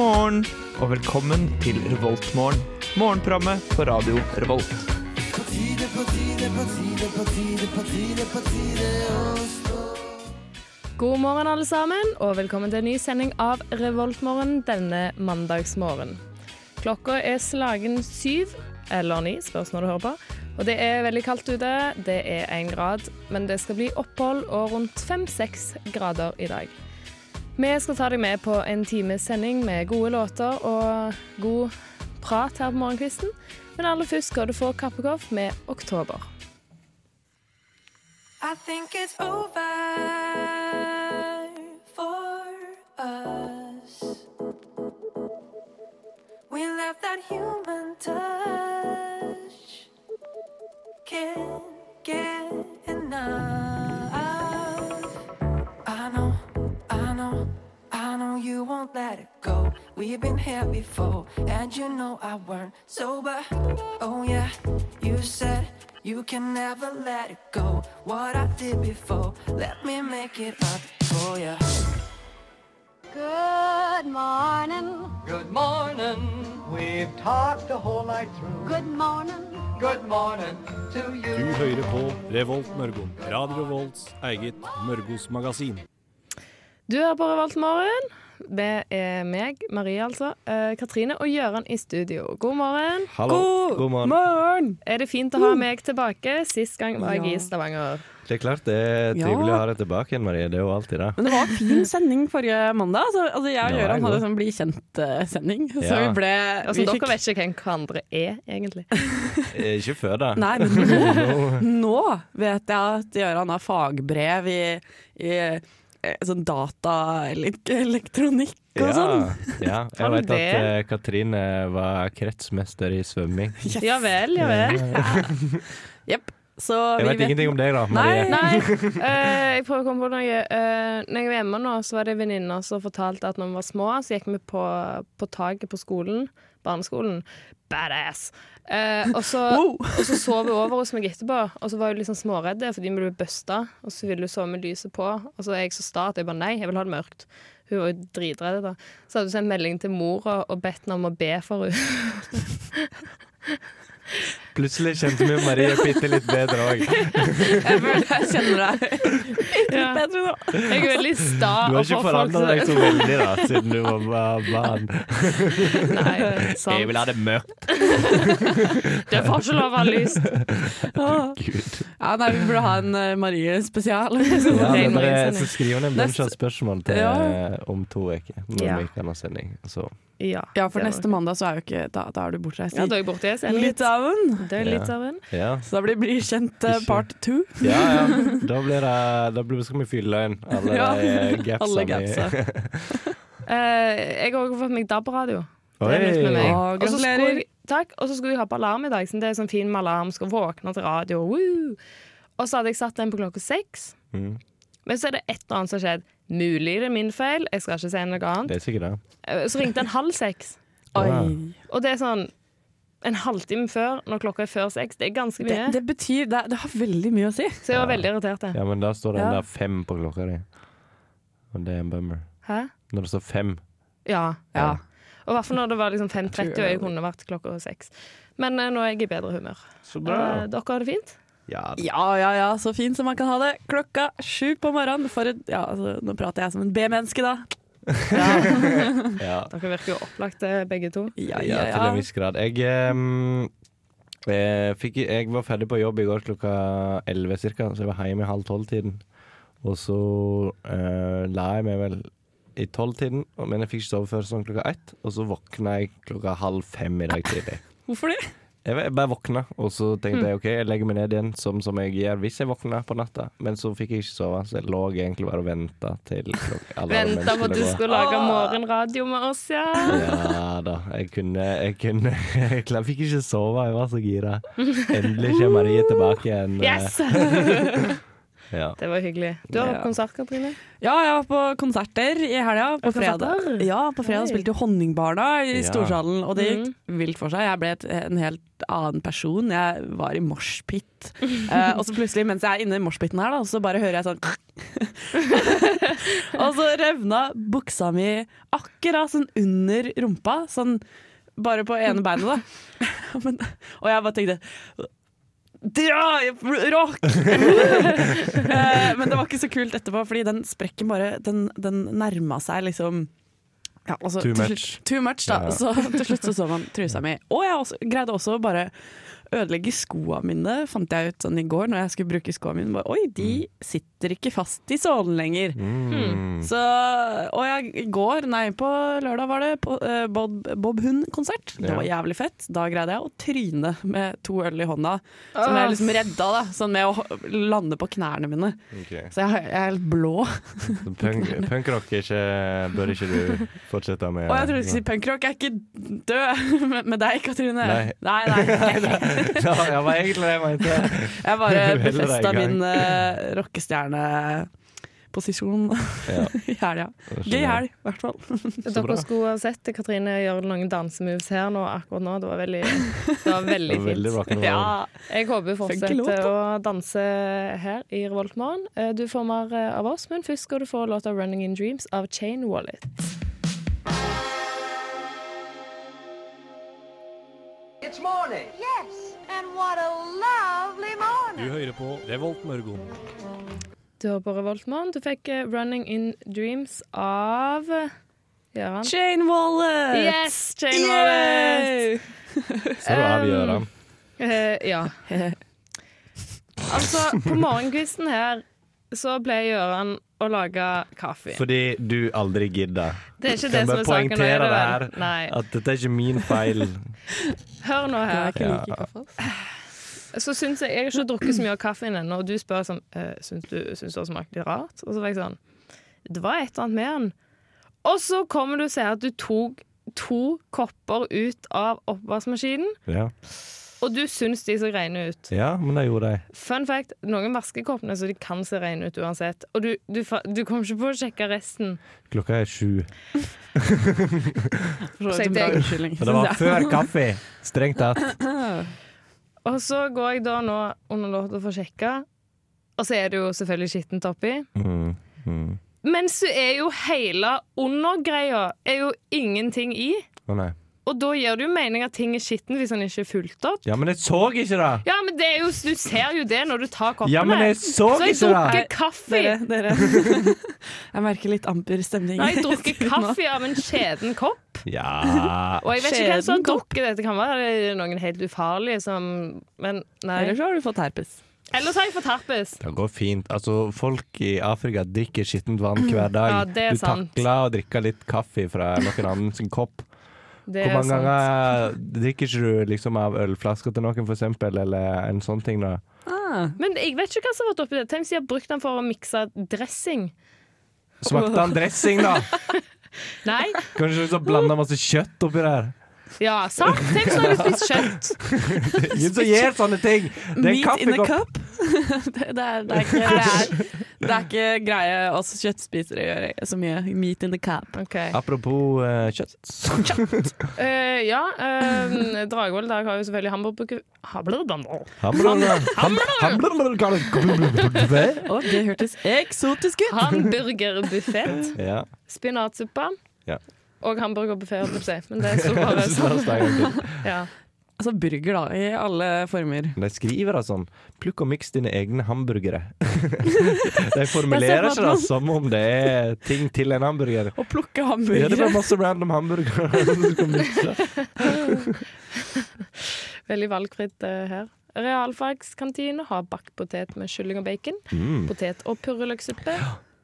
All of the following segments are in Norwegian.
morgen og velkommen til Revoltmorgen. Morgenprogrammet på radio Revolt. God morgen, alle sammen, og velkommen til en ny sending av Revoltmorgen denne mandagsmorgen. Klokka er slagen syv, eller ni, spørs når du hører på. Og det er veldig kaldt ute. Det er én grad, men det skal bli opphold og rundt fem-seks grader i dag. Vi skal ta deg med på en times sending med gode låter og god prat her på morgenkvisten. Men aller først skal du få Kappekoff med 'Oktober'. I think it's. We left that human touch. Can't We've been here before, and you know I weren't sober. Oh, yeah, you said you can never let it go. What I did before, let me make it up for you. Good morning. Good morning. We've talked the whole night through. Good morning. Good morning to Du hører på Revolt Mørgo. Radio Revolts eget Mørgos magasin. Du hører på Revoltmorgen. Det er meg, Marie altså, uh, Katrine og Gøran i studio. God morgen. Hallo. God morgen. Er det fint å ha meg tilbake? Sist gang var jeg i Stavanger. Det er klart det er trivelig Ja. å ha deg tilbake igjen, Marie. Det er jo alltid det. Men det var en fin sending forrige mandag. Så, altså jeg og Det Gøran hadde sånn bli kjent-sending. Så Ja. vi ble Altså, vi dere fikk- vet ikke hvem hverandre er, egentlig. Eh, Ikke før, da. Nei, men nå, nå vet jeg at Gøran har fagbrev i, i sånn data eller elektronikk og Ja, sånn. ja. Jeg Har vet at eh, Katrine var kretsmester i svømming. Ja vel, ja vel. Jepp. Så Jeg vi vet ingenting om deg, da, Nei. Marie. Nei, eh, jeg prøver å komme på noe. Uh, når jeg var hjemme nå, så var det venninner som fortalte at når vi var små, så gikk vi på, på taket på skolen, barneskolen. Badass! Eh, og, så, og så sov hun over hos meg etterpå, og så var hun liksom småredde fordi vi ble busta, og så ville hun sove med lyset på. Og så er jeg så sta at jeg bare nei, jeg vil ha det mørkt. Hun var jo dritredd da. Så hadde hun sendt melding til mora og bedt henne om å be for henne. Plutselig kjente vi Marie bitte litt bedre òg. Jeg kjenner deg Ja. bedre nå. Jeg er veldig sta. Du har ikke forandra deg så veldig da, siden du var barn. Nei, sant. Jeg vil ha det mørkt. Det får ikke lov å ha lyst. Gud. Ja, nei, vi burde ha en eh, Marie-spesial. Ja, så skriv ned en bunch av spørsmål til Ja. om to uker, når Ja. vi kan ha sending. Så Ja, Ja, for neste mandag så er jo ikke Da, da er du bortreist Ja, da er jeg bortreist. litt, Litauen. Det er litt av en. ja. Så da blir Bli kjent uh, part two. Ja, ja. Da, blir det, da blir, skal vi fylle inn alle Ja, gapsene. alle. Eh, jeg har også fått meg DAB-radio. Det er nytt med meg. Og så gratulerer. skulle takk. Og så skulle jeg ha på alarm i dag. Så det er sånn fin med alarm. Skal våkne til radio. Woo! Og så hadde jeg satt den på klokka seks. Mm, Men så er det et eller annet som har skjedd. Mulig det er min feil, jeg skal ikke si noe annet. det er sikkert det. Eh, Så ringte den halv seks. Oi. Og det er sånn en halvtime før, når klokka er før seks. Det er ganske mye. det betyr det, det har veldig mye å si. Så jeg var veldig irritert. Ja, men da står det Ja. der fem på klokka di. Og det er en bummer. Hæ? Når det står fem. Ja. Ja. Og i hvert fall når det var liksom 5.30 og jeg kunne vært klokka seks. Men eh, nå er jeg i bedre humør. Så Eh, dere har det fint? Ja, Ja, ja, ja, så fint som man kan ha det. Klokka sju på morgenen. For et, ja, altså, nå prater jeg som en B-menneske, da. ja. Dere virker jo opplagte, begge to. Ja, ja, ja, til en viss grad. Jeg, ehm, jeg, fikk, jeg var ferdig på jobb i går klokka elleve cirka, så jeg var hjemme i halv tolv-tiden. Og så eh, la jeg meg vel i tolv-tiden, men jeg fikk ikke sove før sånn klokka ett. Og så våkna jeg klokka halv fem i dag tidlig. Hvorfor det? Jeg, bare våkna, og så tenkte jeg OK, jeg legger meg ned igjen som, som jeg gjør hvis jeg våkner på natta. Men så fikk jeg ikke sove, så jeg lå egentlig bare og venta til Venta på at du skulle lage morgenradio med oss, ja. Ja da, jeg kunne Jeg kunne Jeg klar- fikk ikke sove, jeg var så gira. Endelig kommer Marie tilbake igjen. Yes! Ja. Det var hyggelig. Du har Ja. hatt konsert, Katrine. Ja, jeg var på konserter i helga. På fredag, ja, på fredag Hei. spilte jo Honningbarna i Ja. Storsalen, og det gikk Mhm. vilt for seg. Jeg ble et, en helt annen person. Jeg var i moshpit. Eh, og så plutselig, mens jeg er inne i moshpiten her, da, så bare hører jeg sånn Og så revna buksa mi akkurat sånn under rumpa, sånn bare på ene beinet, da. Men, og jeg bare tenkte Dra! Rock! Eh, Men det var ikke så kult etterpå, fordi den sprekken bare Den, den nærma seg liksom ja, altså, Too much. Slutt, too much, da. Ja. Så til slutt så så man trusa mi. Og jeg også, greide også bare ødelegge skoa mine, fant jeg ut sånn i går når jeg skulle bruke skoa mine. Bare, Oi, de sitter ikke fast i sålen lenger. Mm. Så, og jeg, i går, nei på lørdag var det på, uh, Bob, Bob Hund-konsert. Det var jævlig fett. Da greide jeg å tryne med to øl i hånda. Som jeg liksom redda, da. Sånn med å lande på knærne mine. Okay. Så jeg, jeg er helt blå. Punkrock Punk, bør ikke du fortsette med? Og jeg trodde du skulle si punkrock er ikke død med, med deg, Katrine. Nei. nei. nei. ja, det var egentlig det jeg mente. Jeg bare befesta min uh, rockestjerneposisjon Ja. i helga. Gøy helg, i hvert fall. Dere skulle ha sett Katrine gjøre noen dansemoves her nå akkurat nå. Det var veldig, det var veldig fint. veldig fint. Ja. Jeg håper hun fortsetter å danse her i Revoltmorgen. Eh, Du får mer eh, av oss, men først skal du få låta 'Running in Dreams' av Chain Wallet. Du hører på Revolt Mørgon. Du hører på Revoltmorgen. Du fikk eh, 'Running in Dreams' av Gjøran. Chain Wallet! Yes! Chain Wallet! Så du avgjør den. Eh, ja. Altså, på morgenkvisten her så ble Gjøran å lage kaffe. Fordi du aldri gidder. Det er ikke det som bare er saken. nå, er poengtere det det vel? her. Nei. At dette er ikke min feil. Hør nå Jeg er her. ikke Ja. like kaffe. ass. Så syns jeg Jeg har ikke drukket så mye av kaffen ennå, og du spør sånn eh, Syns du syns det har smakt litt rart? Og så var jeg sånn Det var et eller annet med den. Og så kommer du og sier at du tok to kopper ut av oppvaskmaskinen, Ja. og du syns de så rene ut. ja, men det gjorde jeg. Fun fact, noen vasker koppene så de kan se rene ut uansett. Og du, du, du kom ikke på å sjekke resten. Klokka er sju. Forstår unnskyldning. Det var før kaffe. Strengt tatt. Og så går jeg da nå under låta for å sjekke, og så er det jo selvfølgelig skittent oppi. Mm. Mm. Men så er jo hele undergreia er jo ingenting i. Å nei. Og da gir det jo mening at ting er skitten hvis den ikke er fulgt opp. Ja, men jeg så ikke det! Ja, men det er jo, du ser jo det når du tar koppene. Ja, men jeg så så jeg ikke det! drukker kaffe. Dere, dere. jeg merker litt amper stemning. Nei, jeg drukker kaffe av en skjeden kopp. Ja Og jeg vet ikke hvem som har dette kan drukket dette. Det kan være noen helt ufarlige som Men nei. Eller så har du fått herpes. Ellers har jeg fått herpes. Det går fint. Altså, folk i Afrika drikker skittent vann hver dag. Ja, det er du sant. takler å drikke litt kaffe fra noen annen sin kopp. Det Hvor mange ganger drikker ikke du liksom av ølflasker til noen, for eksempel, eller en sånn ting, da? Ah. Men jeg vet ikke hva som har vært oppi det. Tenk hvis de har brukt den for å mikse dressing. Smakte han dressing, da? Nei? Kanskje du blanda masse kjøtt oppi der? Ja, sant? Tenk når du spiser spist kjøtt. Ingen som gjør sånne ting! Det er en Meat in a cup? det, det, er, det, er ikke, det, er, det er ikke greie oss kjøttspisere gjør så mye. Meat in the cup. Okay. Apropos uh, kjøtt. Eh, ja, uh, Dragvoll der har jo selvfølgelig hamburger... Hamburger. Hamburger. Hamburger. Å, det hørtes eksotisk ut! Hamburgerbuffett. Ja. Spinatsuppe. Ja. Og hamburgerbuffé, holdt jeg på å si. Men det sto bare Så la oss ta en gang til. Ja. Altså burger, da, i alle former. De skriver det sånn. Plukk og miks dine egne hamburgere. De formulerer ikke det som om det er ting til en hamburger. Å plukke Ja, det bare masse random hamburgere. Veldig valgfritt uh, her. Realfagskantine har bakt potet med kylling og bacon. Mm. Potet- og purreløksuppe.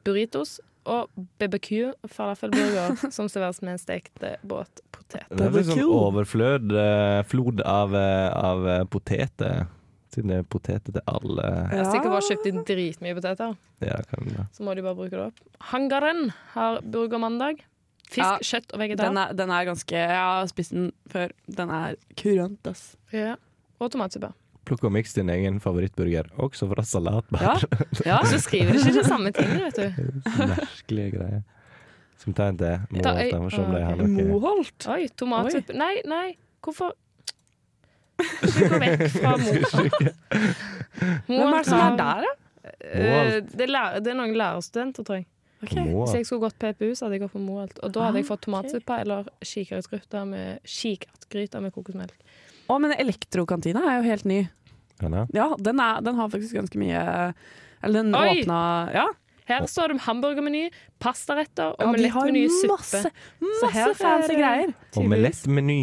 Burritos og BBQ falafelburger som serveres med en stekt eh, båtpotet. Det er sånn overflød eh, flod av, eh, av poteter. Siden det er poteter til alle. Jeg har sikkert bare kjøpt inn dritmye poteter, Ja, kan det. så må de bare bruke det opp. Hangaren har burgermandag. Fisk, Ja, kjøtt og vegetar. Den er, den er ganske Jeg har spist den før. Den er kurant, ass. Ja. Og tomatsuppe. Plukk og miks din egen favorittburger, også fra salatbar. Ja. ja. Så skriver du ikke de samme tingene, vet du. Merkelige greier. Som tegn til? Moholt. Ok. noe Moholt. Oi, tomatsuppe Nei, nei, hvorfor Ikke gå vekk fra Moholt. Hvem er det som er der, da? Eh, det, er lærer, det er noen lærerstudenter, tror jeg. Okay. Hvis jeg skulle gått PPU, så hadde jeg gått for Moholt. Og da hadde jeg Ah, fått tomatsuppe eller kikertgryte med, med kokosmelk. Å, men elektrokantina er jo helt ny. Ja, den, er, den har faktisk ganske mye Eller den Oi! åpna Ja, Her står det hamburgermeny, pastaretter, ja de har omelettmeny, masse, suppe. masse her er fancy det- greier. Omelettmeny.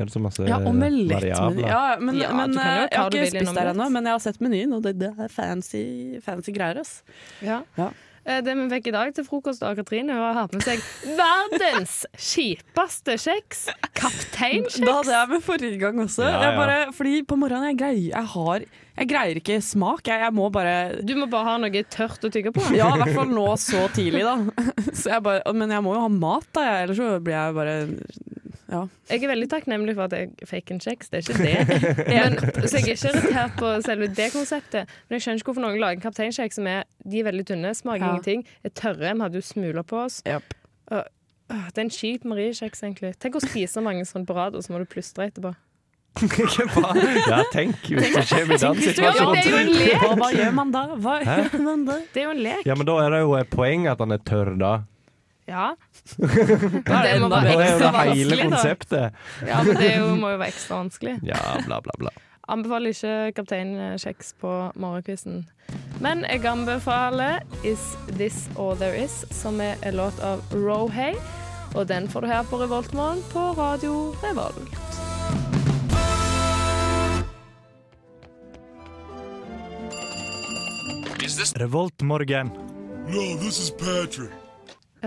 Er det så masse Ja, variabler? Ja, men, Ja, men du kan jo eh, jeg har ikke spist der ennå, men jeg har sett menyen, og det, det er fancy, fancy greier. Ass. Ja. Ja. Eh, Det vi fikk i dag til frokost av Katrine, hun har med seg verdens kjipeste kjeks. Kapteinkjeks. Da hadde jeg med forrige gang også. Ja, Jeg ja. bare, fordi på morgenen jeg greier, jeg har, jeg greier ikke smak. Jeg, jeg må bare Du må bare ha noe tørt å tygge på. Ja, i hvert fall nå så tidlig, da. Så jeg bare, men jeg må jo ha mat, da, ellers så blir jeg bare ja. Jeg er veldig takknemlig for at jeg fikk en kjeks, det er ikke det. Men, så jeg er ikke irritert på selve det konseptet. Men jeg skjønner ikke hvorfor noen lager en kapteinkjeks som er De er veldig tynne, smaker Ja. ingenting. Er tørre, vi hadde jo smuler på oss. Yep. Øh, øh, Det er en kjip Marie-kjeks, egentlig. Tenk å spise mange sånn på rad, og så må du plystre etterpå. Ja, tenk hvis det skjer i den situasjonen. hva gjør man da? Hva gjør man da? Det er jo en lek. Ja, men da er det jo et poeng at han er tørr, da. Ja. Da er det enda er jo ekstra det hele vanskelig, da. konseptet. Ja, men det jo, må jo være ekstra vanskelig. Ja, bla, bla, bla. Anbefaler ikke Kaptein Kjeks på morgenkvisten. Men jeg anbefaler Is This All There Is, som er en låt av Rohay. Og den får du her på Revoltmorgen på radio Revolt. Revoltmorgen. Eh,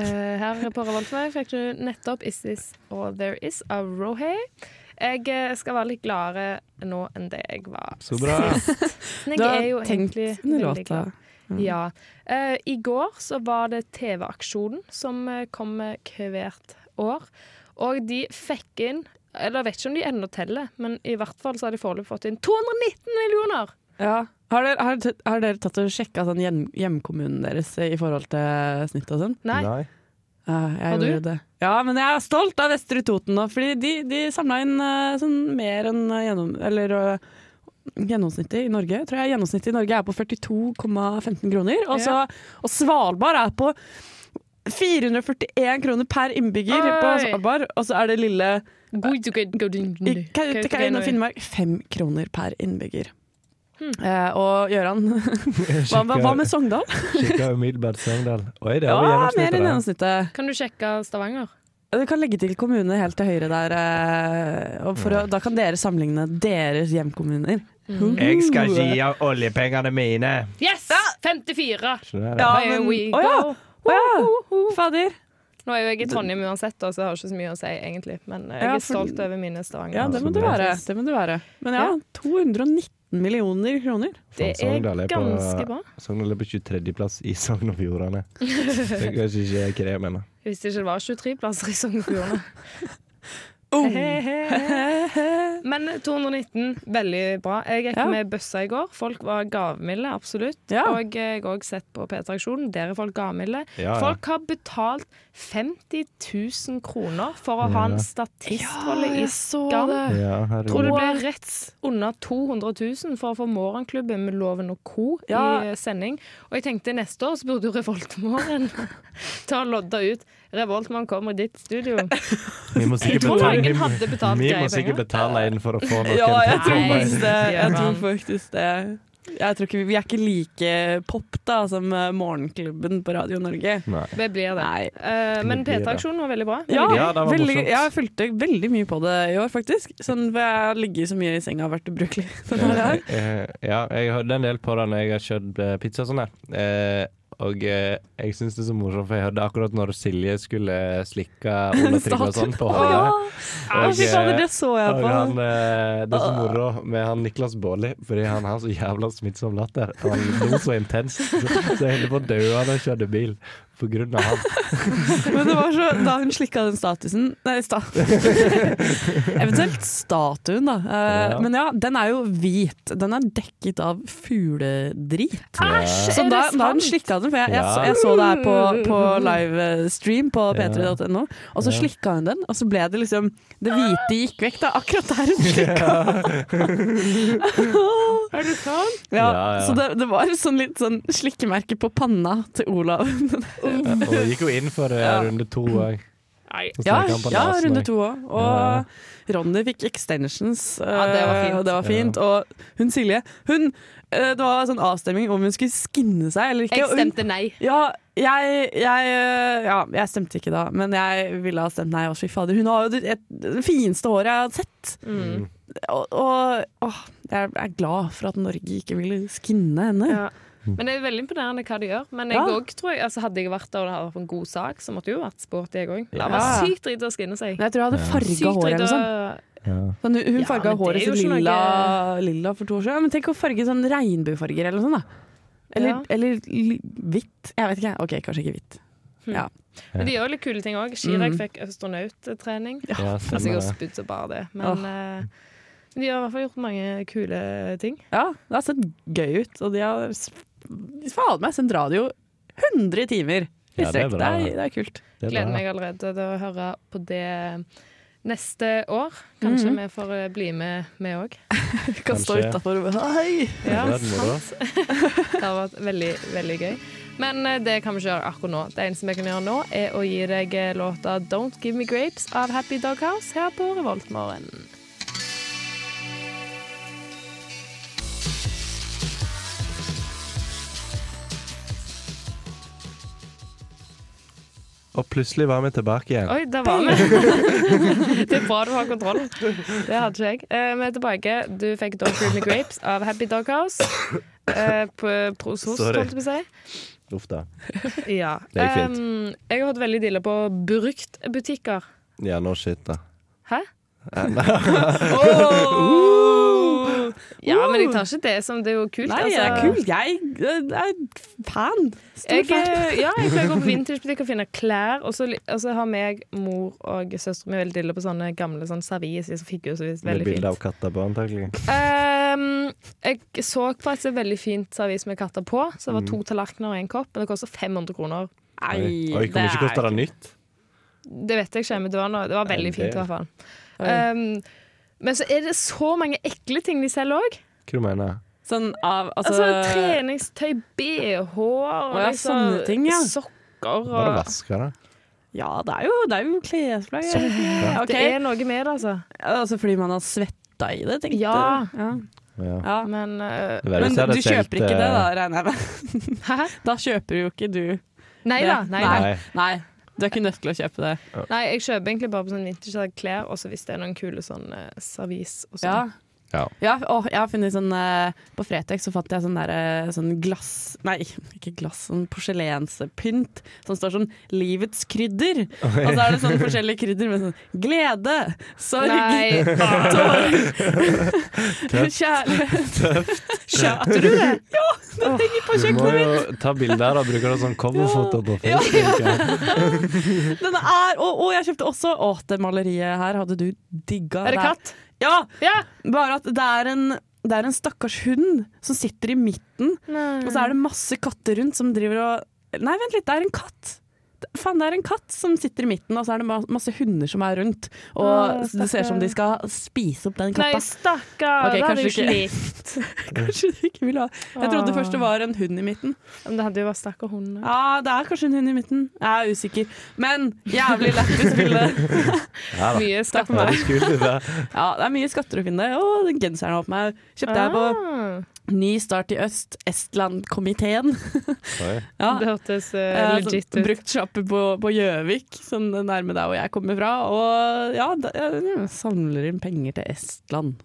her på Revoltmorgen fikk du nettopp Is This All There Is av Rohay. Jeg eh, skal være litt gladere nå enn det jeg var Så bra. sist. Men Du jeg har er jo tenkt egentlig veldig låta. glad. Ja. Uh, I går så var det TV-aksjonen som eh, kommer hvert år. Og de fikk inn Eller jeg vet ikke om de ennå teller, men i hvert fall så har de foreløpig fått inn 219 millioner! Ja. Har dere, har, har dere tatt og sjekka sånn hjem, hjemkommunen deres i forhold til snitt og sånn? Nei. Nei. Ja, jeg Har du? det. Ja, men jeg er stolt av Vestre Toten nå, fordi de, de samla inn eh, sånn mer enn eh, gjennom... Eller eh, gjennomsnittet i Norge. Tror jeg gjennomsnittet i Norge er på 42,15 kroner. Og, så, og Svalbard er på 441 kroner per innbygger på Svalbard. Og så er det lille i Kautokeino Kautokeino og Finnmark fem kroner per innbygger. Mm. Eh, og Gøran hva, hva, med Sogndal? Sjekka umiddelbart Sogndal. Oi, det er ja, mer enn gjennomsnittet. Kan du sjekke Stavanger? Du kan legge til kommune helt til høyre der. Eh, å, da kan dere sammenligne deres hjemkommuner. Mm. Jeg skal gi av oljepengene mine. Yes! 54. Ja, men, we go. Å ja. Å ja. Fader. Nå er jo jeg i Trondheim uansett, så jeg har ikke så mye å si egentlig. Men eh, jeg er stolt over mine Stavanger. Ja, det må altså, du være. Det må du være. Men ja, 219 18 millioner kroner. Det er ganske bra. Sogndal er på 23.-plass i Sogn og Fjordane. Det er kanskje ikke det jeg mener. Hvis det ikke var 23 plasser i Sogn og Fjordane. Oh. Men 219, veldig bra. Jeg gikk Ja. med bøssa i går. Folk var gavmilde, absolutt. Ja. Og jeg har òg sett på P3-aksjonen. Der er folk gavmilde. Ja, ja. Folk har betalt 50 000 kroner for å ha en Ja. statistrolle i Skam. Ja. Tror du det ble rett under 200 000 for å få Morgenklubben med Loven og co. Ja. i sending? Og jeg tenkte neste år så burde jo Revoltmorgen ta lodda ut. Revoltmann kommer i ditt studio. Vi må sikkert betale, noen hadde betalt vi må sikkert betale inn for å få noen Ja, jeg til å tror komme inn. faktisk det. Jeg tror faktisk det. Jeg tror ikke vi, er ikke like pop da som eh, Morgenklubben på Radio Norge. Nei. Det blir det. Nei. Eh, men. P3-aksjonen var veldig bra. Ja, Ja, det var veldig, morsomt. jeg fulgte veldig mye på det i år, faktisk. Sånn, for jeg har ligget så mye i senga og vært ubrukelig. Sånn Ja, jeg hørte en del på det når jeg har kjørt pizza og sånn der. Eh, og eh, jeg syns det er så morsomt, for jeg hørte akkurat når Silje skulle slikke Ola Trygve og sånn på hodet. Fy fader, eh, det så jeg på. han, eh, det er så moro med han Niklas Baarli, fordi han har så jævla smittsom latter. Han lo så intenst, så, så jeg holdt på å dø da jeg kjørte bil. På grunn av han. Men det var så, da hun slikka den statusen Nei, sta Eventuelt statuen, da. Uh, Ja. Men ja, den er jo hvit. Den er dekket av fugledrit. Æsj, Så er da, da hun slikka den, for jeg, jeg, jeg, så, jeg så det her på, på livestream på p3.no, og så Ja. slikka hun den, og så ble det liksom Det hvite gikk vekk, da, akkurat der hun slikka. Er det sant? Ja, Ja, ja. Så det, det var sånn litt sånn slikkemerke på panna til Olav. Og det gikk jo inn for det Ja. runde to òg. Ja, ja runde to òg. Og Ja. Ronny fikk extensions, Ja, det var eh, fint. og det var fint. Og hun Silje, hun eh, Det var sånn avstemning om hun skulle skinne seg eller ikke. Jeg stemte nei. Ja, jeg, jeg, eh, ja, jeg stemte ikke da, men jeg ville ha stemt nei. også. fy fader. Hun har jo det, det fineste håret jeg har sett. Mm. Og, og å, jeg er glad for at Norge ikke ville skinne henne. Ja. Men det er veldig imponerende hva de gjør. Men jeg Ja. også tror jeg, altså hadde jeg vært der og det hadde vært en god sak, så måtte jeg jo vært sporty, jeg òg. Det Ja. var sykt dritt å skinne seg. Men jeg tror jeg hadde farga håret eller noe sånt. Ja. Sånn, hun Ja, farga håret sitt lilla, lilla, lilla for to år siden. Men tenk å farge sånn regnbuefarger eller noe sånt, da. Eller, Ja. eller hvitt. Jeg vet ikke. OK, kanskje ikke hvitt. Ja. Men de gjør litt kule ting òg. Chirag Mm. fikk astronauttrening. Ja, Altså, jeg har spydd så bare det. Men eh, de har i hvert fall gjort mange kule ting. ja, det har sett gøy ut. Og de har faen meg sendt radio 100 timer i Ja, det er bra, det, er, det. det er kult. Det er Gleder meg allerede til å høre på det neste år. Kanskje Mhm. vi får eh, bli med, vi òg. Kan stå utafor og Hei! Ja, Det sant. Det har vært veldig, veldig gøy. Men eh, det kan vi ikke gjøre akkurat nå. Det eneste vi kan gjøre nå, er å gi deg eh, låta 'Don't Give Me Grapes' av Happy Doghouse her på Revoltmorgen. Og plutselig var vi tilbake igjen. Oi, der var vi! det er bra du har kontroll. Det hadde ikke jeg. Eh, vi er tilbake. Du fikk Dog Fruit and Grapes' av Happy Doghouse. Eh, på Prosos, Sorry. holdt jeg på å si. Uff da. Ja. Det gikk fint. Um, jeg har hatt veldig dille på bruktbutikker. Ja, nå shit, da. Hæ? Eh, nei. Ja, men jeg tar ikke det som Det er jo kult. Nei, det er altså. kult. Jeg er fan. Stor Jeg, fan. eh, ja, jeg pleier å gå på vintagebutikk og finne klær. Og så, og så har meg, mor og søster mi veldig dille på sånne gamle sånn servise som så Med Veldig bilde av fint. katter på, antagelig. Um, jeg så på et veldig fint servis med katter på. Så det var Mm. to tallerkener og en kopp. Men det koster 500 kroner. Nei, Oi, Oi ikke mye koste det nytt? Det vet jeg ikke, men det var, noe, det var veldig fint i hvert fall. Um, men så er det så mange ekle ting de selger òg. Hva du mener Sånn av Altså, Altså, treningstøy, bh og ja, liksom, sånne ting, ja. sokker Bare og vaske det. Ja, det er jo, det er jo klesplagg. Sokker. Ok. Det er noe med det, altså. Altså fordi man har svetta i det, tenkte Ja. du? Ja. Ja. ja. Men uh, Men du kjøper ikke det, eh, da, regner jeg med? Hæ? Da kjøper jo ikke du Nei det. da. Nei, nei. Nei. Du er ikke nødt til å kjøpe det. nei, jeg kjøper egentlig bare på sånn vintage-klær, og så hvis det er noen kule sånn uh, servis og sånn. Ja. Ja, å, jeg har funnet sånn eh, På Fretex så fant jeg sånn derre sånn glass Nei, ikke glass, sånn porselenspynt som står sånn 'Livets krydder'. Og så er det sånn forskjellige krydder med sånn glede, sorg, tårer, kjærlighet. Kjøpte du det? Ja, det henger på Du må jo ta bilder og bruke det som coverfoto på Ja. ja. Den er, og, og jeg kjøpte også Å, det maleriet her hadde du digga. Er det katt? Ja! Ja! Bare at det er en det er en stakkars hund som sitter i midten, og så er det masse katter rundt som driver og Nei, vent litt, det er en katt! Faen, det er en katt som sitter i midten, og så er det masse hunder som er rundt. Og Åh, det ser ut som de skal spise opp den Nei, katta. stakkar. Okay, det hadde du likt. Kanskje du ikke vil ha Jeg trodde først det var en hund i midten. Men det hadde jo vært stakkar hund. Ja, det er kanskje en hund i midten. Jeg er usikker. Men jævlig lættis bilde. Ja. Mye skatter. er. Ja, det er mye skatter å finne. Å, den genseren har på meg. Kjøpte jeg på Ah, Ny start i øst, Estland-komiteen. Ja. det hørtes uh, legit ut. Bruktsjappe på på Gjøvik, sånn nærme der hvor jeg kommer fra. Og ja, da, jeg samler inn penger til Estland.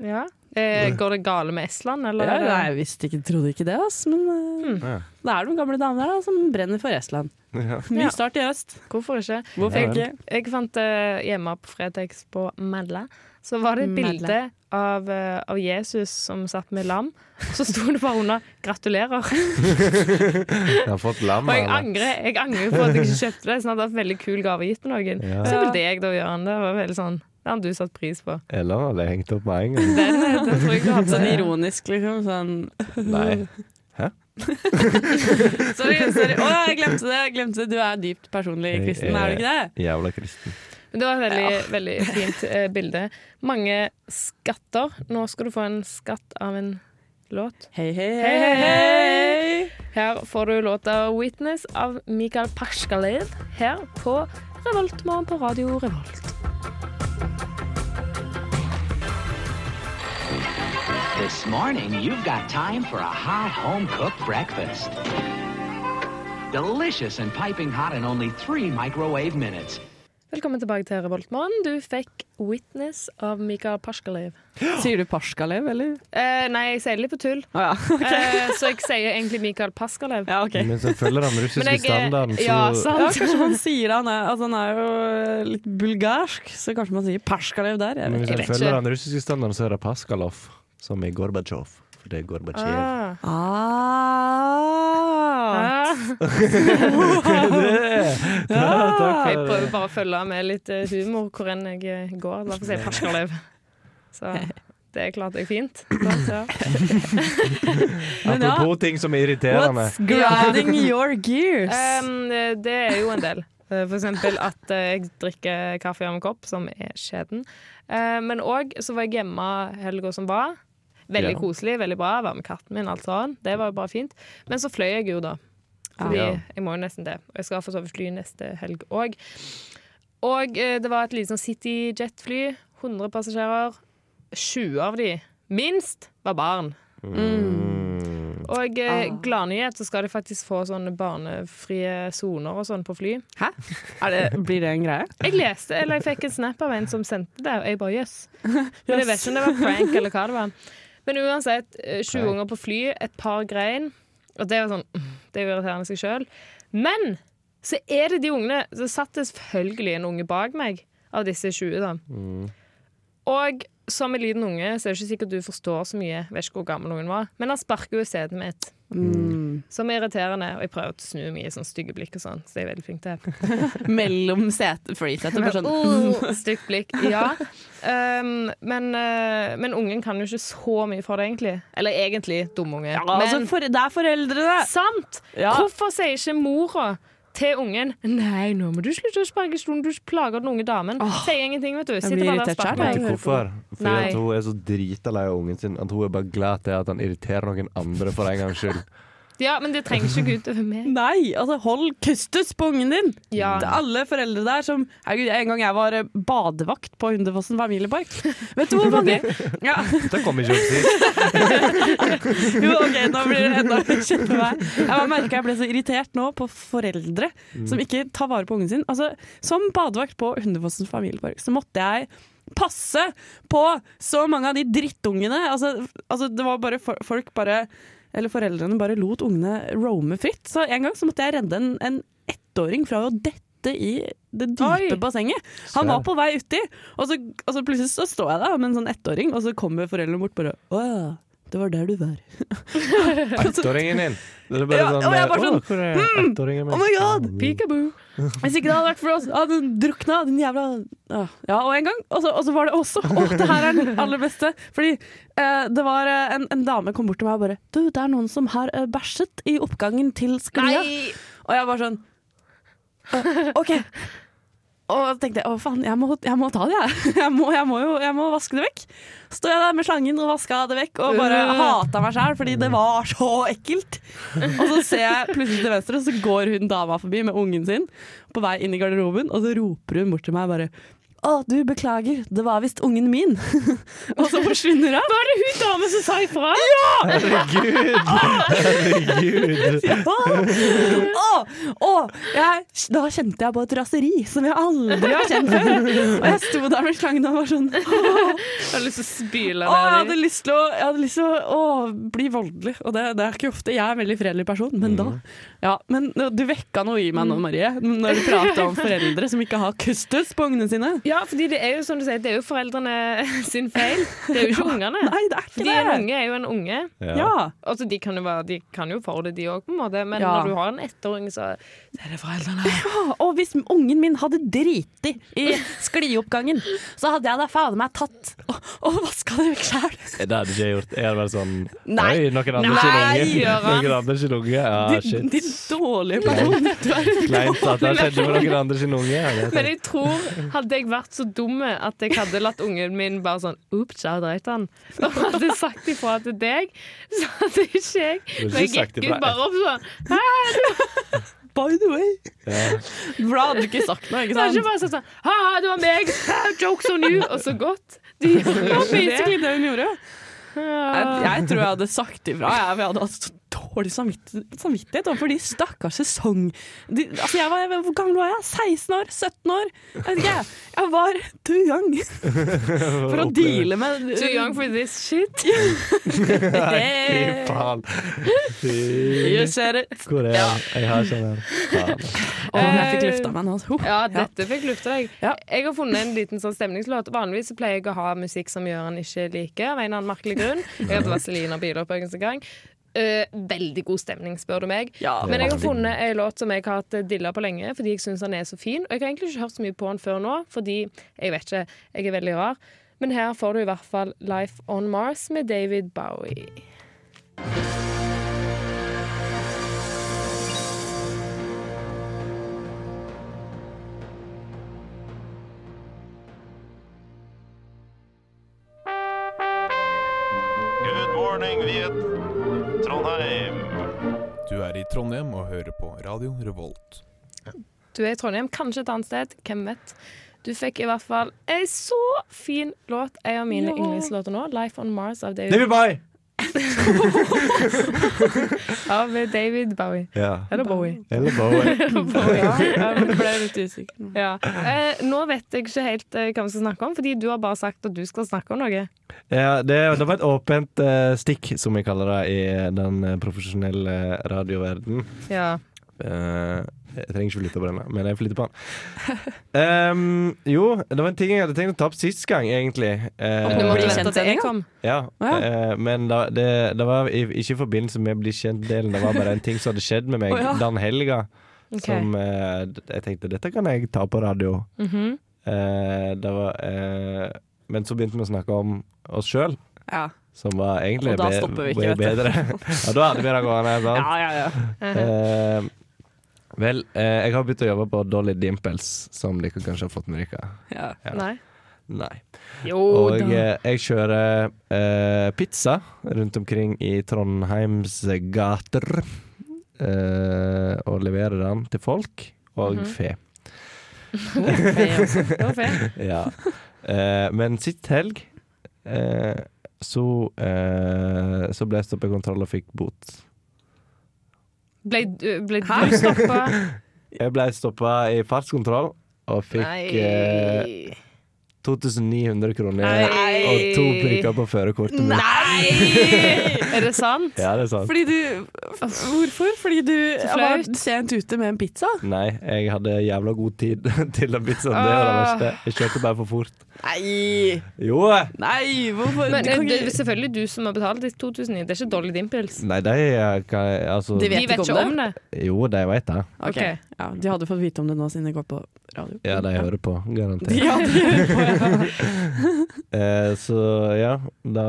Ja. Eh, går det gale med Estland, eller? Ja, nei, jeg visste ikke, trodde ikke det, ass. Men eh, Ja. det er noen gamle damer der da, som brenner for Estland. Ja. Ny start i øst. Hvorfor ikke? Hvorfor jeg, ikke? Jeg fant uh, hjemme på Fretex på Madla, så var det et bilde av, uh, av Jesus som satt med lam. Så sto det bare under 'gratulerer'. Jeg har fått lam. Og jeg angrer, jeg angrer på at jeg ikke kjøpte det. Sånn at det var en veldig kul gave gitt til noen. Ja. For eksempel jeg da, Jørgen. Det var veldig sånn Det hadde du satt pris på. Eller hadde jeg hengt opp med en gang. Den, den tror jeg ikke hadde. Sånn ironisk, liksom. Sånn Nei. Sorry, sorry. Å, jeg glemte det. jeg glemte det. Du er dypt personlig kristen, er du ikke det? Jævla kristen. Men det var et veldig, veldig fint eh, bilde. Mange skatter. Nå skal du få en skatt av en låt. Hei, hei, Hei, hei, hei. Her får du låta 'Witness' av Mikael Pashkalev her på Revoltmorgen på Radio Revolt. This morning, you've got time for a hot home cooked breakfast. Delicious and piping hot in only three microwave minutes. Velkommen tilbake til Revoltmorgen. Du fikk 'Witness' av Mikael Pashkalev. Sier du Pashkalev, eller? Eh, nei, jeg sier det litt på tull, Å ja. eh, så jeg sier egentlig Mikael Paskalev. ja, okay. Men så følger den russiske jeg, standarden, så ja, Ja, kanskje man sier. Han er, altså, han er jo eh, litt bulgarsk, så kanskje man sier Pashkalev der. Jeg Men hvis jeg følger den russiske standarden, så er det Paskalov, som i Gorbatsjov. For det er Gorbatsjev. Ah. Ah. Ah. Ja, Jeg prøver bare å følge med litt eh, humor hvor enn jeg eh, går. Derfor sier jeg Pashkalev. Så det er klart det er fint. Ja. Men ja, Apropos ting som er irriterende. what's grinding your gears? Um, det er jo en del. Eh, For eksempel at jeg drikker kaffe av en kopp, som er skjeden. Eh, Men òg så var jeg hjemme helga som var. Veldig Ja. koselig, veldig bra. Være med katten min, alt sånn. Det var jo bare fint. Men så fløy jeg jo, da. Fordi Ja. jeg må jo nesten det. Og jeg skal for så vidt fly neste helg òg. Og eh, det var et lite sånn CityJet-fly. 100 passasjerer. 20 av de, minst, var barn. Mm. Og eh, Ah. gladnyhet så skal de faktisk få sånne barnefrie soner og sånn på fly. Hæ? Er det, blir det en greie? Jeg leste, eller jeg fikk en snap av en som sendte det, og jeg bare jøss. Men jeg vet ikke om det var prank eller hva det var. Men uansett, sju 20 unger på fly, et par grein. Og det er jo sånn Det er jo irriterende seg sjøl. Men så er det de ungene Så satt det selvfølgelig en unge bak meg av disse 20, da. Mm. Og som en liten unge så er det ikke sikkert du forstår så mye. Vet ikke hvor gammel ungen var. Men han sparker jo i setet mitt. Mm. Som er irriterende. Og jeg prøver å snu mye sånn stygge blikk og sånn, så jeg er veldig flink til det. Mellom sete, freesetet. Bare sånn Oh, stygt blikk. Ja. Um, men, uh, men ungen kan jo ikke så mye for det, egentlig. Eller egentlig dumunge. ja, altså, men for, Det er foreldrene! sant! Ja. Hvorfor sier ikke mora til ungen Nei, nå må du slutte å sparke i stolen, du plager den unge damen. Sier ingenting, vet du. Sitter bare der og sparker. Vet du hvorfor? Fordi Nei. at hun er så drita lei av ungen sin at hun er bare glad til at han irriterer noen andre for en gangs skyld. Ja, men det trenger ikke gå utover meg. Nei, altså hold kustus på ungen din! Ja. Det er alle foreldre der som Herregud, En gang jeg var eh, badevakt på Hundefossen familiepark. Vet du hvor mange ja. Det kommer ikke opp til. Jo, OK, nå blir det enda kjente meg. Jeg merka jeg ble så irritert nå på foreldre som ikke tar vare på ungen sin. Altså, Som badevakt på Hundefossen familiepark så måtte jeg passe på så mange av de drittungene. Altså, altså det var bare for, folk bare Eller foreldrene bare lot ungene roame fritt. Så en gang så måtte jeg redde en, en ettåring fra å dette i det dype Oi. bassenget. Han var på vei uti, og så, og så plutselig så står jeg der med en sånn ettåring, og så kommer foreldrene bort bare Å ja, det var der du var. Ettåringen din. Det er bare Ja, sånn og jeg eh, bare sånn, Hvor er ettåringen min? oh my God, Peekaboo. Hvis ikke det hadde vært for oss, hadde hun drukna, den jævla Ja, Ja, og en gang, og så, og så var det også Å, det her er den aller beste. Fordi eh, det var eh, en, en dame kom bort til meg og bare Du, det er noen som har uh, bæsjet i oppgangen til sklia. Nei! Og jeg bare sånn Uh, OK. Og så tenkte jeg å faen, jeg må, jeg må ta det, jeg. Jeg må, jeg, må jo, jeg må vaske det vekk. Står jeg der med slangen og vaska det vekk og bare Øh. hata meg sjæl fordi det var så ekkelt. Og så ser jeg plutselig til venstre, og så går hun dama forbi med ungen sin på vei inn i garderoben, og så roper hun bort til meg bare 'Å, du, beklager, det var visst ungen min'. og så forsvinner hun. Var det hun dame som sa ifra? Ja! Herregud! Herregud! Å, å, jeg, da kjente jeg på et raseri som jeg aldri har kjent før. Og jeg sto der med slangen og var sånn Åh. Jeg har lyst til å spyle å, jeg hadde lyst til å, jeg hadde lyst til å, å bli voldelig. Og det, det er ikke ofte. Jeg er en veldig fredelig person, men da Ja, men du vekka noe i meg nå, Marie, når du prater om foreldre som ikke har kustus på ungene sine. Ja, fordi det er jo som du sier, det er jo foreldrene sin feil. Det er jo ikke ungene. Nei, det er ikke Fordi en unge er jo en unge. Ja. Altså, de kan jo, være, de kan jo for det, de òg, på en måte. Men Ja. når du har en ettåring, så er det foreldrene. Ja, og hvis ungen min hadde driti i sklioppgangen, så hadde jeg da fader meg tatt og, og vaska det vekk sjæl. Det hadde ikke jeg gjort. Jeg hadde vært sånn Nei. Oi, noen andre Nei, sin unge. Gøran. Noen andre sin unge. Ja, shit. De, shit. Dårlige person. Du er Kleint at det skjedde med noen andre sin unge. Ja, Men jeg tror, hadde jeg vært så dum at jeg hadde latt ungen min bare sånn Ops, jeg dreit han. Og hadde sagt ifra til deg, så hadde ikke jeg Du har Når jeg gikk ut bare opp sånn Hæ, By the way. Ja. For da hadde du ikke sagt noe, ikke sant? Det ikke bare sagt sånn Ha, det var meg! Jokes on you! Og så godt. De gjorde Det var basically det hun gjorde. Jeg, jeg tror jeg hadde sagt ifra. Jeg, jeg hadde hatt dårlig samvittighet, samvittighet overfor de stakkars sesong... De, altså jeg var, hvor gammel var jeg? 16 år? 17 år? Jeg vet ikke. Jeg var too young for å deale med Too young for this shit. Fy faen. You said it. Hvor er jeg? Jeg har ikke den. Faen. Jeg fikk lufta meg nå. Huh. Ja, dette fikk lufta deg. Ja. Jeg har funnet en liten sånn stemningslåt. Vanligvis pleier jeg å ha musikk som Gøran ikke liker, av en eller annen merkelig grunn. Jeg hadde Vazelina Bilopphøyens en gang. Eh, veldig god stemning, spør du meg. Ja, Men jeg har funnet en låt som jeg har hatt dilla på lenge, fordi jeg syns den er så fin. Og jeg har egentlig ikke hørt så mye på den før nå, fordi jeg vet ikke, jeg er veldig rar. Men her får du i hvert fall Life on Mars med David Bowie. I Trondheim og hører på Radio Revolt. Du er i Trondheim, kanskje et annet sted, hvem vet. Du fikk i hvert fall ei så fin låt, en av mine Ja. yndlingslåter nå, 'Life on Mars' av David, David Bowie! av David Bowie. Ja. Eller Bowie. Eller Bowie. Bowie. Jeg ble litt usikker. Ja. Eh, nå vet jeg ikke helt eh, hva vi skal snakke om, fordi du har bare sagt at du skal snakke om noe. Ja, det, det var et åpent eh, stikk, som vi kaller det i den eh, profesjonelle radioverden. Ja. Eh, jeg trenger ikke flytte på denne, men jeg flytter på den. Um, jo, det var en ting jeg hadde tenkt å ta opp sist gang, egentlig. Uh, du måtte vente til jeg kom. Ja, ja. Uh, men da, det, det var ikke i forbindelse med bli kjent-delen, det var bare en ting som hadde skjedd med meg oh, ja. den helga. Okay. Som uh, jeg tenkte dette kan jeg ta på radio. Eh, det var, men så begynte vi å snakke om oss sjøl, Ja. som var egentlig Og da be- stopper vi ikke, bedre. ja, da hadde vi det gående. sant? ja, ja, ja. Vel, eh, jeg har begynt å jobbe på Dolly Dimples, som dere kanskje har fått med dere. ja. Ja. Nei. Nei. Jo Og eh, jeg kjører eh, pizza rundt omkring i Trondheims gater. Eh, og leverer den til folk og Mhm. fe. Det var. Ja. Eh, men sist helg eh, så, eh, så ble jeg stoppet i kontroll og fikk bot. Ble, ble du stoppa? Jeg ble stoppa i fartskontroll og fikk eh, Nei. 2900 kroner Nei. og to prikker på førerkortet mitt. Nei! Er det sant? Ja, det er sant. Fordi du Hvorfor? Fordi du var sent ute med en pizza? Nei, jeg hadde jævla god tid til den pizzaen. Det var det Ah. verste. Jeg kjørte bare for fort. Nei! Jo! Nei, hvorfor? Men Du eh, kan det er selvfølgelig du som har betalt de 2009. Det er ikke Dolly Dimples. Nei, de kan altså De De vet vet ikke om om det. Jo, de vet det. Ok, ja, De hadde fått vite om det nå siden det går på radio. Ja, de hører på, garantert. Ja, de hører på, ja. Eh, så ja, da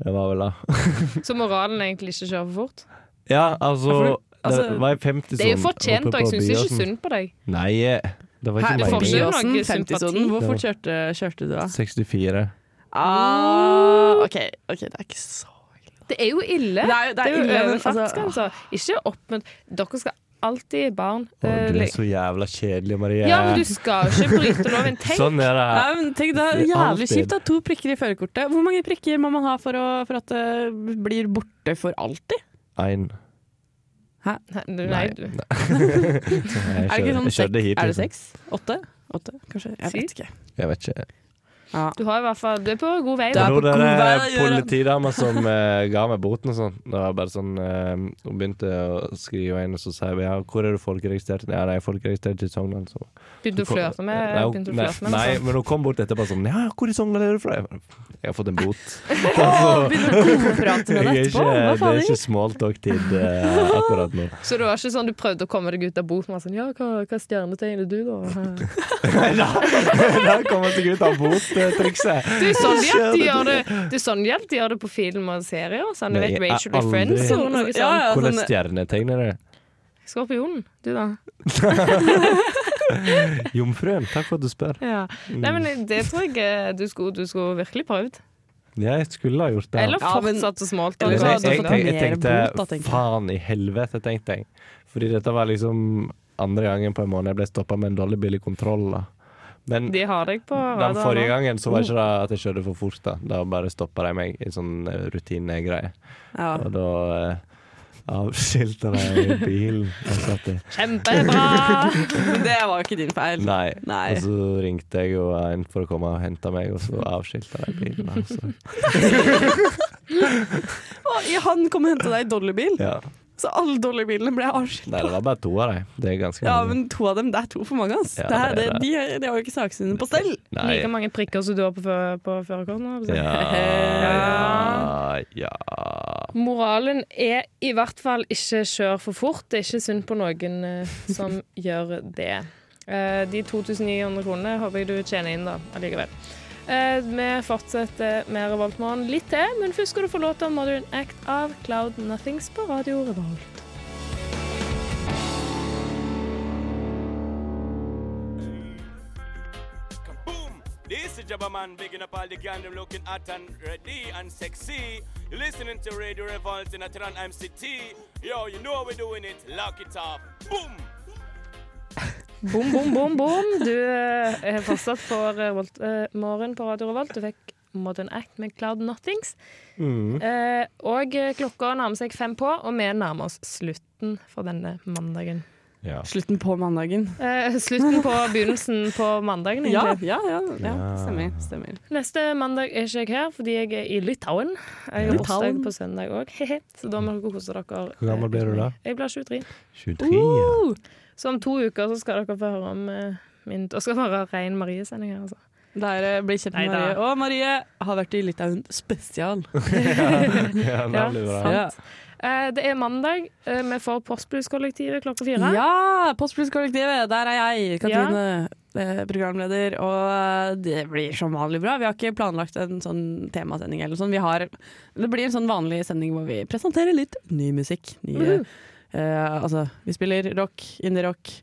Det var vel da. Så moralen er egentlig ikke kjøre for fort. Ja, altså, Ja, altså, Det var 50 Det er jo fortjent, og jeg syns ikke synd på deg. Nei, det var Her, ikke du får meningen. ikke Byåsen, noe 50-sonen. Hvor fort kjørte, kjørte du da? 64. Ah, OK, ok, det er ikke så Det er jo ille. Det er, det Det er er jo ille, men faktisk, altså, fartsgrensa. Ikke opp, men dere skal alltid barn. Å, eh, du er så jævla kjedelig, Marie. ja, men du skal ikke bryte loven. Tenk Sånn er det. Nei, men tenk, da, jævlig kjipt kjipt. ha To prikker i førerkortet. Hvor mange prikker må man ha for, å, for at det blir borte for alltid? Én. Nei, du- nei, du. Jeg Er det ikke sånn seks? Er det liksom. seks? Åtte? Åtte, kanskje? Jeg vet ikke. Jeg vet ikke. Ja. Du har i hvert fall Du er på god vei. Du er på det god vei, politidama som uh, ga meg boten og sånn. Det var bare sånn uh, Hun begynte å skrive inn, og så sa jeg ja, hvor er du folkeregistrert? Ja, nei, jeg er folkeregistrert i Sogndal. Så. Begynte å flørte med Nei, hun- nei, med nei, men hun kom bort etterpå sånn Ja, hvor i Sogndal er du fra? Jeg har fått en bot. altså, begynner å med er etterpå? det er ikke smalltalk-tid uh, akkurat nå. Så det var ikke sånn du prøvde å komme deg ut av boten og sånn Ja, hva, hva stjernetegn er du, da? Der kommer seg ut av bot-trikset. Det er sånn de alltid gjør det Det er sånn de alltid gjør det på film og serier. Sånn, du vet jeg Rachel er Friends og noe Ja, sånt. ja, Hvordan sånn, stjernetegn er det? Skorpionen, du da? Jomfruen, takk for at du spør. Ja. Nei, men det tror jeg eh, du skulle, du skulle virkelig prøvd. Jeg skulle ha gjort det. Eller fortsatt å smålte. Eller Men så jeg, jeg, jeg tenkte jeg. faen i helvete, tenkte jeg. Fordi dette var liksom andre gangen på en måned jeg ble stoppa med en dårlig bil i kontroll. Da. Men De har deg på den forrige gangen så var ikke det at jeg kjørte for fort. Da Da bare stoppa de meg i sånn eh, rutinegreie. Ja. Og da eh, avskilta de bilen jeg satt i. Kjempebra! Det var jo ikke din feil. Nei. Nei. Og så ringte jeg jo en for å komme og hente meg, og så avskilta de bilen. Altså. Han kom og henta deg i dollybil? Ja. Så alle dollarbilene ble avskilt. Nei, det var bare to av dem. Det er ganske Ja, men to av dem, det er to for mange, ass. Ja, det er, det det de, de har jo ikke saksene på stell. Nei. Like mange prikker som du har på, på førerkortet nå. altså. Ja, ja. Moralen er i hvert fall ikke kjør for fort. Det er ikke synd på noen eh, som gjør det. Eh, de 2900 kronene håper jeg du tjener inn da, allikevel. Eh, vi fortsetter med Revoltmorgen litt til, men først skal du få låta 'Modern Act' av Cloud Nothings på Radio Revolt. This is Jabba Man bigging up all the gang them looking hot and ready and sexy. Listening to Radio Revolt in Atran MCT. Yo, you know we're doing it. Lock it up. Boom! Bom, bom, bom, bom. Du eh, er fortsatt på Revolt, eh, morgen på Radio Revolt. Du fikk Modern Act med Cloud Nothings. Mm. Uh, og klokka nærmer seg fem på, og vi nærmer oss slutten for denne mandagen. ja. Slutten på mandagen. Eh, slutten på begynnelsen på mandagen, Ja, egentlig. ja, ja, ja. Ja. Stemmer. stemmer. Neste mandag er ikke jeg her, fordi jeg er i Litauen. Jeg har bursdag på søndag òg, så da må dere kose dere. Hvor gammel blir du da? Jeg blir 23. 23, ja. Uh! Så om to uker så skal dere få høre om eh, min Da skal det være Rein Marie-sending her, altså. Der eh, blir kjent med Marie. Og Marie har vært i Litauen spesial. ja, det. Ja. Eh, det er mandag. Eh, vi får Postblues-kollektivet klokka fire. Ja! Postpluss-kollektivet, der er jeg, Katrine, ja. programleder. Og eh, det blir som vanlig bra. Vi har ikke planlagt en sånn temasending eller sånn. Vi har, det blir en sånn vanlig sending hvor vi presenterer litt ny musikk. Nye, eh, altså, vi spiller rock, indie-rock.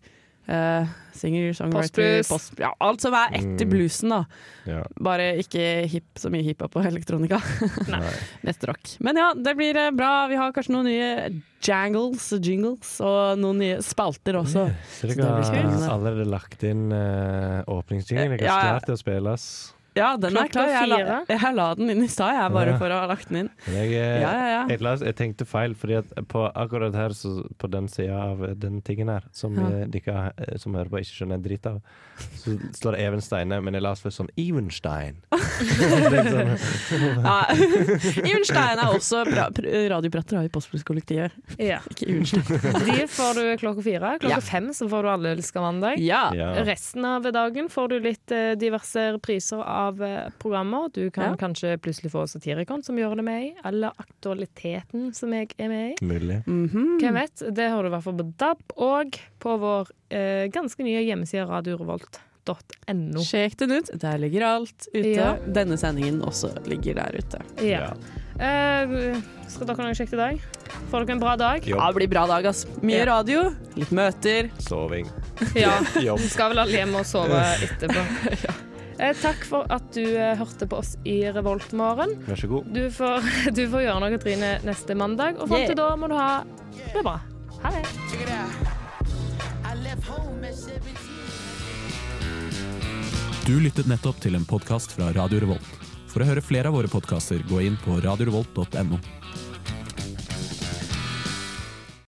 Uh, singer, songwriter, post, ja, alt som er etter Mm. bluesen, da. Ja. Bare ikke hip, så mye hiphop og elektronika. Nei. Mest rock. Men ja, det blir eh, bra. Vi har kanskje noen nye jangles, jingles, og noen nye spalter også. Så det dere har allerede lagt inn uh, åpningsjingelen? Jeg Ja, er ja. klart til å spilles. Ja, den er klar. Jeg la, jeg la den inn i stad, jeg, bare Ja. for å ha lagt den inn. Jeg, eh, Ja, ja, ja. Jeg, jeg tenkte feil, fordi at på akkurat her, så, på den sida av den tingen her, som Ja. eh, dere eh, som hører på ikke skjønner en dritt av, så står det Even Steine, men jeg las først sånn Evenstein. Sånn, Ja. Ivenstein er også pra- pr- radioprater i Postbluss-kollektivet. Ja. Ikke Evenstein. De får du klokka fire. Klokka Ja. fem så får du Alle elsker mandag. Ja. ja. Resten av dagen får du litt diverse priser av eh, programmer. Du kan Ja. kanskje plutselig få Satirikon, som gjør det med i, eller Aktualiteten, som jeg er med i. Mulig. Mhm. Hvem vet? Det har du i hvert fall på DAB, og på vår eh, ganske nye hjemmeside radiorevolt.no. Sjekk den ut. Der ligger alt ute. Ja. Denne sendingen også ligger der ute. Ja. Eh, skal dere ha noe kjekt i dag? Får dere en bra dag? Jobb. Ja, det blir bra dag, ass. Mye Ja. radio, litt møter. Soving. Ja. Jobb. Skal vel alle hjem og sove etterpå. Eh, takk for at du eh, hørte på oss i Revoltmorgen. Vær så god. Du får, du får gjøre noe, Trine, neste mandag. Og fram Yeah. til da må du ha det bra. Ha det. Check it out. left home at 17. Du lyttet nettopp til en podkast fra Radio Revolt. For å høre flere av våre podkaster, gå inn på radiorevolt.no.